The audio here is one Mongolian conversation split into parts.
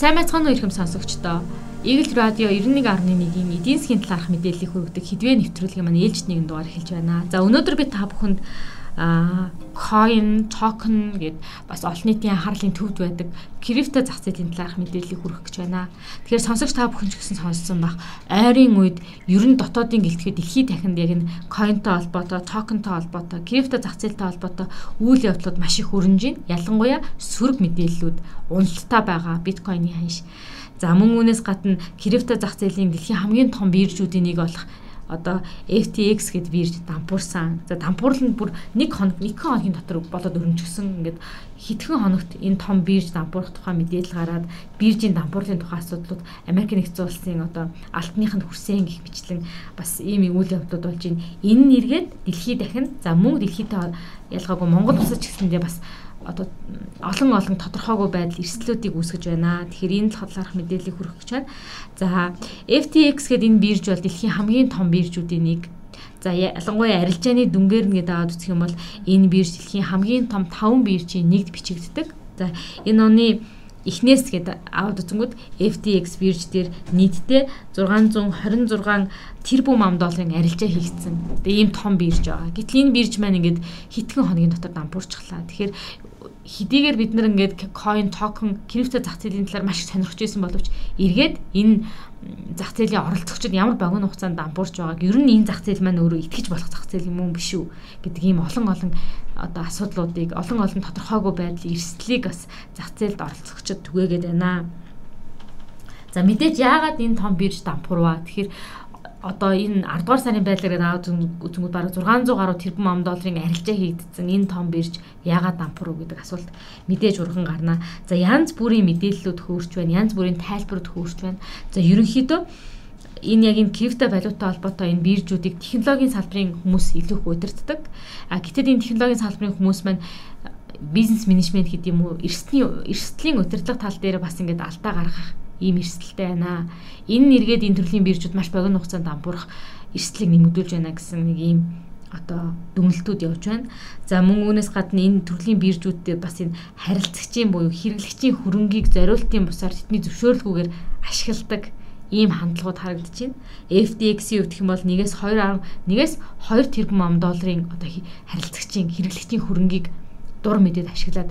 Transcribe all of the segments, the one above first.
Сайн байцгаана уу ихэм сонсогчдоо. Eagle Radio 91.1-ийн эдийн засгийн талаарх мэдээллийг хүргэдэг хэдвээ нэвтрүүлгийн маань ээлжид нэгэн дугаар эхэлж байна. За өнөөдөр би та бүхэнд а coin, token гэд бас олон нийтийн анхаарлын төвд байдаг крипто зах зээлийн талаарх мэдээллийг хүргэх гэж байна. Тэгэхээр сонсогч та бүхэн ч гэсэн сонссон бах. Ойрын үед ер нь дотоодын гэлтгүүд дэлхийд дахинд яг энэ coinтой холбоотой, tokenтой холбоотой, крипто зах зээлтэй холбоотой үйл явдлууд маш их өрнөж байна. Ялангуяа сөрөг мэдээллүүд уналттай байгаа биткойны ханш. За мөн үүнээс гадна крипто зах зээлийн дэлхийн хамгийн том биржүүдийн нэг болох одоо FTX гэд бирж дампуурсан. За дампуурланд бүр нэг хоног нэг хоногийн дотор болоод өрнөжсөн. Ингээд хэдхэн хоногт энэ том бирж дампуурах тухай мэдээлэл гараад биржийн дампуурлын тухай асуудлууд Америк нэгдсэн улсын одоо алтных нь хүрсэн гих мэтлэн бас ийм үйл явдлууд болж байна. Энэ нэргээд дэлхий дахин за мөн дэлхийтэй ялгаагүй Монгол улсад ч гэсэндээ бас одоо олон олон тодорхойгүй байдал эрсдлүүдийг үүсгэж байна. Тэгэхээр энэ талаарх мэдээллийг хүргэх гэж байна. За FTX гэдэг энэ бирж бол дэлхийн хамгийн том биржүүдийн нэг. За ялангуяа арилжааны дүнгээр нэгэд аваад үзэх юм бол энэ бирж дэлхийн хамгийн том 5 биржийн нэгд бичигддэг. За энэ оны эхнээс гээд аваад үзэнгүүт FTX бирж дээр нийтдээ 626 тэрбум ам долларын арилжаа хийгдсэн. Тэгээ ийм том бирж байгаа. Гэтэл энэ бирж маань ингээд хитгэн хоногийн дотор дампуурчихлаа. Тэгэхээр хэдийгээр бид нар ингээд coin token крипто зах зээлийн талаар маш их сонирхож байсан боловч эргээд энэ зах зээлийн оролцогчид ямар богино хугацаанд дампуурч байгааг ер нь энэ зах зээл маань өөрөө итгэж болох зах зээл юм уу биш үү гэдэг ийм олон олон одоо асуудлуудыг олон олон тодорхойгүй байдлын эрсдлийг бас зах зээлд оролцогчид түгээгээд байна. За мэдээж яагаад энэ том бирж дампуурваа? Тэгэхээр одоо энэ 10 дугаар сарын байдлаар аваад үзэнгүүд бараг 600 гаруй тэрбум ам долларын арилжаа хийгдсэн энэ том бирж яагаад дампуурв гэдэг асуулт мэдээж урган гарнаа. За янз бүрийн мэдээллүүд хөөрч байна, янз бүрийн тайлбарууд хөөрч байна. За ерөнхийдөө энэ яг энэ крипто валюутай холбоотой энэ биржүүдийг технологийн салбарын хүмүүс илүү их удирддаг. А гэтэл энэ технологийн салбарын хүмүүс маань бизнес менежмент гэдэг юм уу эрсдлийн эрсдлийн удирдлага тал дээр бас ингээд алдаа гаргах ийм эрсдэлтэй байна. Энэ нэргээд энэ төрлийн биржүүд маш богино хугацаанд дампуурах эрсдлийг нэмэгдүүлж байна гэсэн нэг ийм одоо дүнэлтүүд явж байна. За мөн үүнээс гадна энэ төрлийн биржүүдтэй бас энэ харилцагчийн буюу хэрэглэгчийн хөрөнгийг зориултын бусаар тэдний зөвшөөрлгүйгээр ашигладаг ийм хандлагууд харагдаж байна. FTX-ийн хувьд гэх юм бол нэгээс 2 нэгээс 2 тэрбум ам долларын одоо харилцагчийн хэрэглэгчийн хөрөнгийг дур мэдээд ашиглаад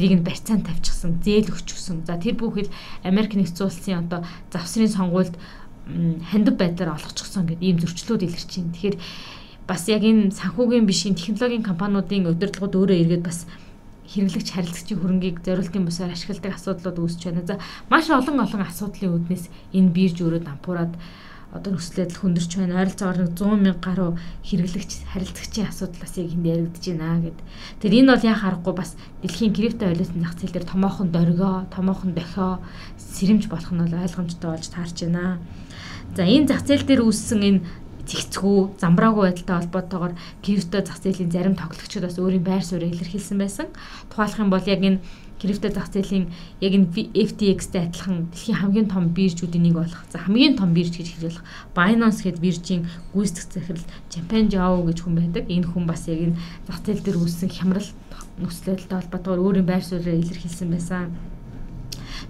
тэрийг нь барьцаанд тавьчихсан, зээл өгчихсөн. За тэр бүхэл Америк нэгдсэн улсын одоо завсрын сонгуульд хандив байдлаар олгочихсон гэдэг ийм зөрчлүүд илэрч байна. Тэгэхээр бас яг энэ санхүүгийн биш энэ технологийн компаниудын удирдлагууд өөрөө эргээд бас хэрэглэгч харилцагчийн хөрөнгийг зориултын бусаар ашигладаг асуудлууд үүсэж байна. За маш олон олон асуудлын үүднээс энэ бирж өөрөө дампуураад одоо нөхцөл байдал хүндэрч байна. Ойролцоогоор нэг 100 мянга гаруй хэрэглэгч харилцагчийн асуудал бас яг энд яригдж байна гэд. Тэгэхээр энэ бол яа харахгүй бас дэлхийн крипто валютын зах зээл дээр томоохон дөргөө, томоохон дохио сэрэмж болох нь бол ойлгомжтой болж таарч байна. За энэ зах зээл дээр үүссэн энэ цэгцгүү, замбраагүй байдалтай холбоотойгоор крипто зах зээлийн зарим тоглогчид бас өөрийн байр суурийг илэрхийлсэн байсан. Тухайлх юм бол яг энэ крипто зах зээлийн яг энэ FTX-тэй адилхан дэлхийн хамгийн том биржүүдийн нэг болох. За хамгийн том бирж гэж болох Binance гэдэг биржийн гүйцэтгэх захирал Japan Zhao гэж хүн байдаг. Энэ хүн бас яг энэ зах зээл дээр үүссэн хямрал нөхцөл байдалтай холбоотойгоор өөрийн байр суурийг илэрхийлсэн байсан.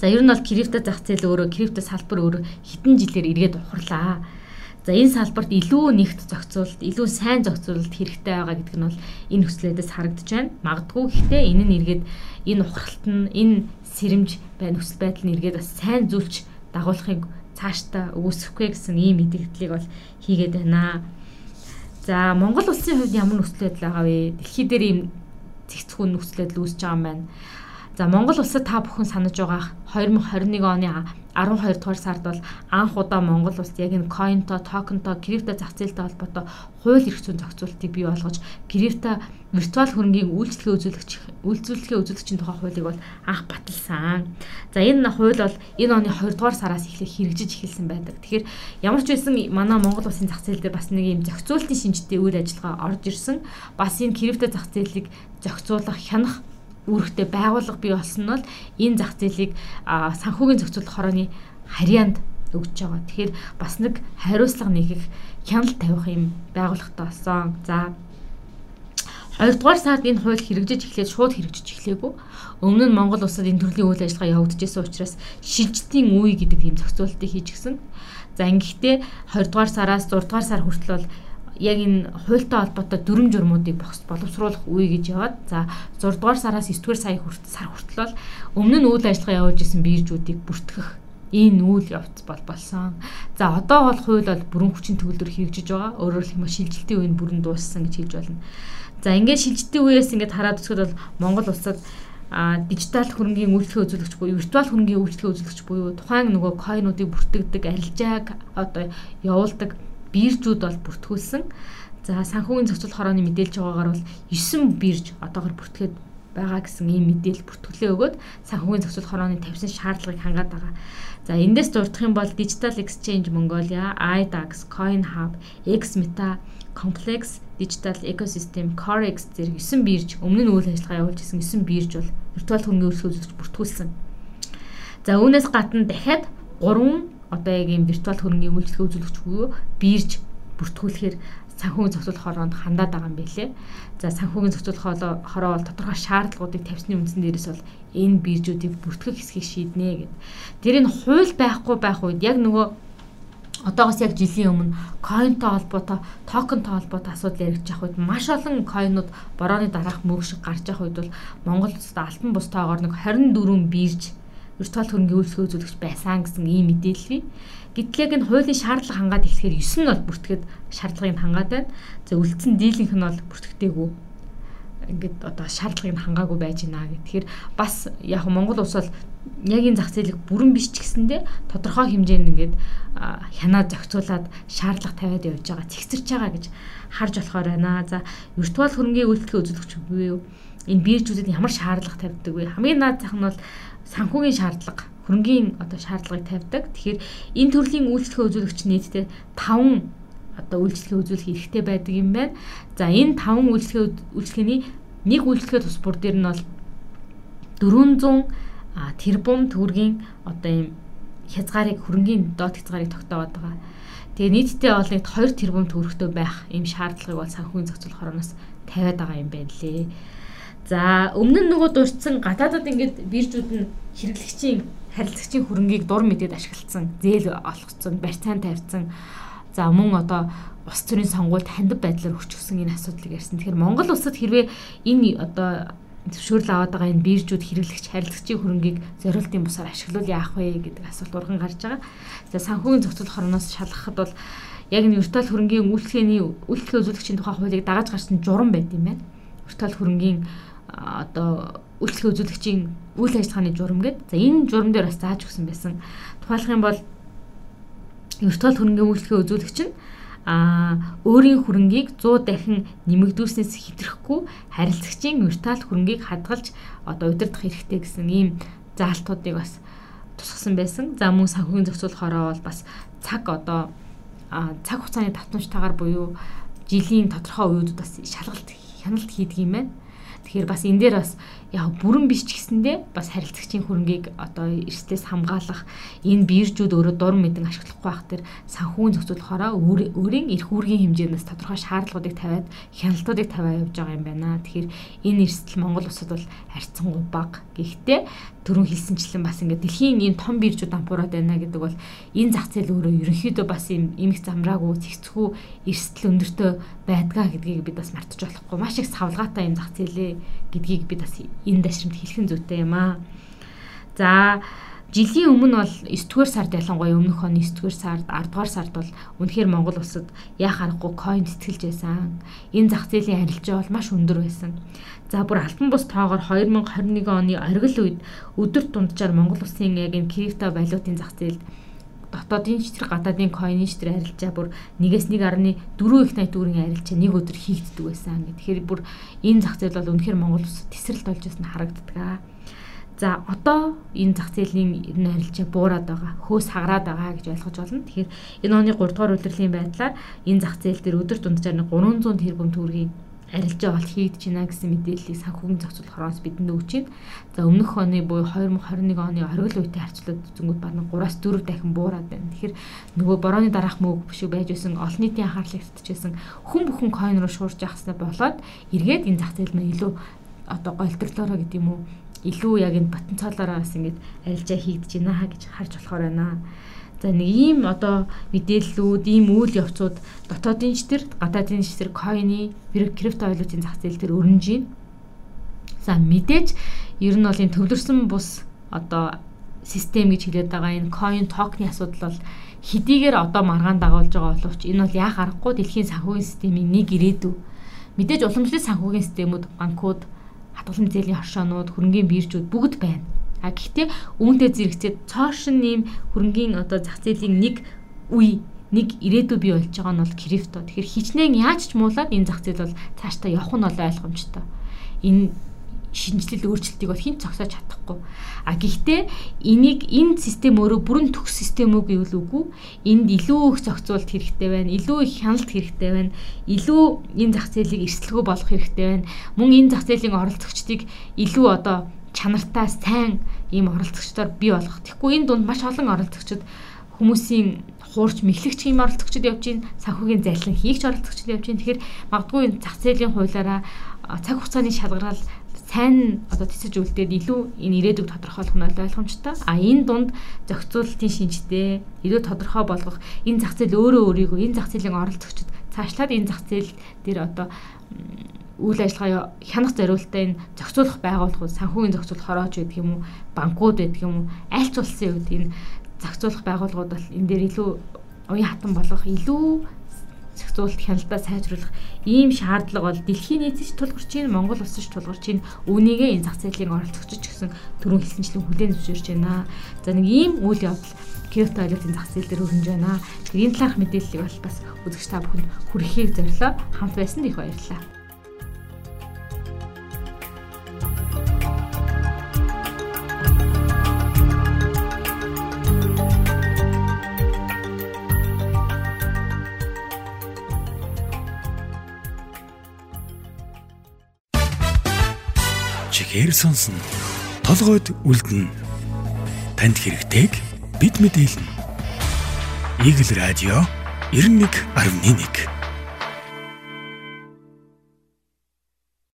За ер нь бол крипто зах зээл өөрөө крипто салбар өөрөө хэдэн жилээр эргээд ухарлаа За энэ салбарт илүү нэгт зохицуулалт, илүү сайн зохицуулалт хэрэгтэй байгаа гэдэг нь бол энэ хүслээдээс харагдаж байна. Магадгүй гэхдээ энэ нь эргээд энэ ухралт нь энэ сэрэмж байна нөхцөл байдал нь эргээд бас сайн зүйлч дагуулахыг цаашдаа үүсэхгүй гэсэн ийм мэдээллийг бол хийгээд байна. За Монгол улсын хувьд ямар нөхцөл байдал байгаа вэ? Дэлхий дээр ийм цэгцхэн нөхцөл байдал үүсэж байгаа юм байна. За Монгол улсад та бүхэн санаж байгаа 2021 оны 12 дугаар сард бол анх удаа Монгол улс яг энэ coinто, tokenто, крипто зах зээлтэй холбоотой хууль эрх зүйн зохицуултыг бий болгож крипто виртуал хөрөнгийн үйлчлэгээ үзүүлэгч үйлчлэгээ үзүүлэгчийн тухай хуулийг бол анх баталсан. За энэ хууль бол энэ оны 2 дугаар сараас эхлэх хэрэгжиж эхэлсэн байдаг. Тэгэхээр ямар ч байсан манай Монгол улсын зах зээл дээр бас нэг юм зохицуултын шинжтэй үйл ажиллагаа орж ирсэн. Бас энэ крипто зах зээлийг зохицуулах, хянах үүрэгтэй байгууллага бий болсон нь бол энэ зах зээлийг санхүүгийн зохицуулах хорооны харьяанд өгч байгаа. Тэгэхээр бас нэг хариуцлага нэгэх хяналт тавих юм байгууллагатай болсон. За 2 дугаар сард энэ хууль хэрэгжиж эхлээд шууд хэрэгжиж эхлэегүй. Өмнө нь Монгол улсад энэ төрлийн үйл ажиллагаа явагдажсэн учраас шилжилтийн үе гэдэг ийм зохицуултыг хийж гисэн. За ингэхдээ 2 дугаар сараас 6 дугаар сар хүртэл бол яг энэ хуультай холбоотой дүрм журмуудыг боловсруулах үе гэж яваад за 6 дугаар сараас 9 дугаар сая хүртэл сар хүртэл бол өмнө нь үйл ажиллагаа явуулж исэн биржүүдийг бүртгэх энэ үйл явц бол болсон. За одоо бол хууль бол бүрэн хүчин төгөлдөр хэрэгжиж байгаа. Өөрөөр хэлбэл шилжилтийн үе нь бүрэн дууссан гэж хэлж болно. За ингээд шилжилтийн үеэс ингээд хараад үзэхэд бол Монгол улсад а дижитал хөрөнгийн үйлчлэгээ үзүүлэгч буюу виртуал хөрөнгийн үйлчлэгээ үзүүлэгч буюу тухайн нөгөө койнуудыг бүртгэдэг, арилжааг одоо явуулдаг биржүүд бол бүртгүүлсэн. За санхүүгийн зохицол хорооны мэдээлж байгаагаар бол 9 бирж одоогор бүртгээд байгаа гэсэн ийм мэдээлэл бүртгүүлээ өгөөд санхүүгийн зохицол хорооны тавьсан шаардлагыг хангаад байгаа. За эндээс дурдах юм бол Digital Exchange Mongolia, iDAX, CoinHub, XMeta, Complex Digital Ecosystem, Corex зэрэг 9 бирж өмнө нь үйл ажиллагаа явуулж исэн 9 бирж бол виртуал үйлчлэл үзүүлж бүртгүүлсэн. За үүнээс гадна дахиад 3 одоо яг ийм виртуал хөрөнгөний үйлчлэгээ үзүүлэгч буюу бирж бүртгүүлэхээр санхүүгийн зохицол хороонд хандаад байгаа юм билэ. За санхүүгийн зохицол хороо бол тодорхой шаардлагуудыг тавьсны үндсэн дээрээс бол энэ биржүүдийг бүртгэх хэсгийг шийднэ гэд. Тэр энэ хууль байхгүй байх үед яг нөгөө одоогоос яг жилийн өмнө coinтой холбоотой, токентой холбоотой асуудал яригдчих үед маш олон coinууд борооны дараах мөг шиг гарч явах үед бол Монгол улсад альбан бус тоогоор нэг 24 бирж виртуал хөрөнгөний үйлчлэгээ үзүүлэгч байсан гэсэн ийм мэдээлэл бий. Гэтэл яг энэ хуулийн шаардлага хангаад эхлэхээр 9 нь бол бүртгэхэд шаардлагыг хангаад байна. За үлдсэн дийлэнх нь бол бүртгэдэггүй ингээд одоо шаардлагыг хангаагүй байж байна гэх. Тэгэхээр бас яг Монгол улс бол яг энэ зах зээлийг бүрэн биш ч гэсэндээ тодорхой хэмжээнд ингээд хянаа зохицуулаад шаардлага тавиад явж байгаа, цэгцэрч байгаа гэж харж болохоор байна. За виртуал хөрөнгөний үйлчлэгээ үзүүлэгч буюу энэ биржүүдэд ямар шаардлага тавьдаг вэ? Хамгийн наад зах нь бол санхүүгийн шаардлага хөрөнгөний одоо шаардлагыг тавьдаг. Тэгэхээр энэ төрлийн үйлчлэгээ үзүүлэгч нийтдээ 5 одоо үйлчлэгээ үзүүлэх эрхтэй байдаг юм байна. За энэ 5 үйлчлэгээ үйлчлэгээний нэг үйлчлэгээ тус бүр дээр нь бол 400 тэрбум төгрөгийн одоо юм хязгаарыг хөрөнгөний доод хязгаарыг тогтооод байгаа. Тэгээ нийтдээ бол нэг 2 тэрбум төгрөгтэй байх ийм шаардлагыг бол санхүүгийн зохицол хорооноос тавиад байгаа юм байна лээ. За өмнө нь нөгөө дурдсан гадаадад ингээд биржүүд нь хэрэглэгчийн харилцагчийн хөрөнгийг дур мэдээд ашиглацсан, зээл олгоцсон, барьцаан тавьсан. За мөн одоо ус төрийн сонгуульд хандив байдлаар өрчгсөн энэ асуудлыг ярьсан. Тэгэхээр Монгол улсад хэрвээ энэ одоо зөвшөөрөл аваад байгаа энэ биржүүд хэрэглэгч харилцагчийн хөрөнгийг зориултын бусаар ашиглуул яах вэ гэдэг асуулт урган гарч байгаа. За санхүүгийн зохицол хорноос шалгахад бол яг энэ виртуал хөрөнгийн үйлчлэгээний үйлчлэгээ үзүүлэгчийн тухай хуулийг дагаж гарсан журам байт юм байна. Виртуал хөрөнгийн одоо үйлчлэгээ үзүүлэгчийн үйл ажиллагааны журам гэдэг. За энэ журам дээр бас зааж өгсөн байсан. Тухайлах юм бол виртуал хөрөнгөний үйлчлэгээ үзүүлэгч нь а өөрийн хөрөнгийг 100 дахин нэмэгдүүлснээс хэтрэхгүй харилцагчийн виртуал хөрөнгийг хадгалж одоо удирдах хэрэгтэй гэсэн ийм заалтуудыг бас тусгасан байсан. За мөн санхүүгийн зохицуул хороо бол бас цаг одоо цаг хугацааны давтамжтайгаар буюу жилийн тодорхой үеуд бас шалгалт хяналт хийдэг юм байна. Тэгэхээр бас энэ дээр бас яг бүрэн биш ч гэсэндээ бас харилцагчийн хөрөнгийг одоо эрсдээс хамгаалах энэ биржүүд өөрөө дуран мэдэн ашиглахгүй байх тэр санхүүгийн зохицуулахаараа өөрийн эрх үүргийн хэмжээнээс тодорхой шаардлагуудыг тавиад хяналтуудыг тавиа явж байгаа юм байна. Тэгэхээр энэ эрсдэл Монгол улсад бол харьцангуй бага. Гэхдээ түрүүн хэлсэнчлэн бас ингээд дэлхийн ийм том биржүүд ампуураад байна гэдэг бол энэ зах зээл өөрөө ерөнхийдөө бас ийм имэх замраагүй цэгцгүй эрсдэл өндөртөө байдгаа гэдгийг бид бас мартаж болохгүй. Маш их савлгаатай юм зах зээлээ гэдгийг бид бас энэ дашрамд хэлхэн зүйтэй юм аа. За жилийн өмнө бол 9 дугаар сард ялангуяа өмнөх оны 9 дугаар сард 10 дугаар сард бол үнэхээр Монгол улсад яах аргагүй coin тэтгэлж байсан. Энэ зах зээлийн арилжаа бол маш өндөр байсан. За бүр альбан бус тоогоор 2021 оны оргил үед өдөр дунджаар Монгол улсын яг энэ крипто валютын зах зээлд дотоодын читэр гадаадын койны читэр арилжаа бүр нэгээс 1.4 их найт төгрөгийн арилжаа нэг өдөр хийгддэг байсан гэх. Тэгэхээр бүр энэ зах зээл бол үнэхээр Монгол улсад тесрэлт болж байсан харагддаг. За одоо энэ зах зээлийн ер нь арилжаа буураад байгаа, хөөс хагараад байгаа гэж ойлгож байна. Тэгэхээр энэ оны 3 дугаар удирлын байдлаар энэ зах зээл дээр өдөр дунджаар 300 тэрбум төгрөгийн арилжаа бол хийгдэж байна гэсэн мэдээллийг санхүүгийн зохицуулах хороос бидэнд өгч байна. За өмнөх оны буюу 2021 оны оргил үетэй харьцуулаад зөнгөд барна 3-аас 4 дахин буураад байна. Тэгэхээр нөгөө борооны дараах мөг биш байж байсан олон нийтийн анхаарлыг татчихсан хүн бүхэн койн руу шуурж явахснаа болоод эргээд энэ зах зээл маань илүү одоо голдрлоороо гэдэг юм уу илүү яг энэ потенциалаараа бас ингэж арилжаа хийгдэж байна гэж харж болохоор байна. За нэг ийм одоо мэдээллүүд, ийм үйл явцууд дотоодын ч тэр, гадаадын ч тэр койны, крипто валютын зах зээл дээр өрнөж байна. За мэдээж ер нь бол энэ төвлөрсөн бус одоо систем гэж хэлээд байгаа энэ coin token асуудал бол хэдийгээр одоо маргаан дагуулж байгаа боловч энэ бол яах аргагүй дэлхийн санхүүгийн системийн нэг ирээдүй. Мэдээж уламжлалт санхүүгийн системүүд, банкуд, хадгалан зээлийн хоршоонууд, хөрөнгөний биржүүд бүгд байна. А гэхдээ үүнтэй зэрэгцээд цоошин ийм хөрөнгөний одоо зах зээлийн нэг үе нэг ирээдүй бий болж байгаа нь бол крипто. Тэгэхээр хичнээн яаж ч муулаад энэ зах зээл бол цаашдаа явах нь бол ойлгомжтой. Энэ шинжилэл өөрчлөлтийг бол хэн зогсоож чадахгүй. А гэхдээ энийг энэ систем өөрөө бүрэн төгс систем үү гэвэл үгүй. Энд илүү их зохицуулт хэрэгтэй байна. Илүү их хяналт хэрэгтэй байна. Илүү энэ зах зээлийг эрсдэлгүй болгох хэрэгтэй байна. Мөн энэ зах зээлийн оролцогчдыг илүү одоо чанартай сайн ийм оролцогчдоор бий болгох. Тэгэхгүй энэ дунд маш олон оролцогчд хүмүүсийн хуурч мэхлэгч ийм оролцогчд явж гин санхүүгийн зайлшин хийгч оролцогчд явж гин тэгэхээр магадгүй энэ зах зээлийн хуулиараа цаг хугацааны шалгараал сайн одоо тэсэж үлдээд илүү энэ ирээдүг тодорхойлох нь ойлгомжтой. А энэ дунд зохицуулалтын шинжтэй илүү тодорхой болгох энэ зах зээл өөрөө өөрийгөө энэ зах зээлийн оролцогчд цаашлаад энэ зах зээл дээр одоо үйл ажиллагаа хянах зориултаа энэ зохицуулах байгууллагууд санхүүгийн зохицуулах хороож байдаг юм уу банкуд байдаг юм уу аль ч улсын үед энэ зохицуулах байгууллагууд бол энэ дээр илүү уян хатан болох илүү зохицуулалт хяналтаа сайжруулах ийм шаардлага бол дэлхийн нийтэд тулгарч байна Монгол улсад ч тулгарч байна үүнийгээ энэ зах зээлийн оролцогч гэсэн төрөн хэлсэнчлэн хүлээн зөвшөөрч байна. За нэг ийм үйл явдал крипто валютын зах зээл дээр өрнөж байна. Тэгэхээр энэ талаарх мэдээллийг бол бас үзэгч та бүхэнд хүргэхийг зорилоо хамт байсанд их баярлалаа. Чихээр сонсно. Толгойд үлдэнэ. Танд хэрэгтэйг бид мэдээлнэ. Игэл радио 91.1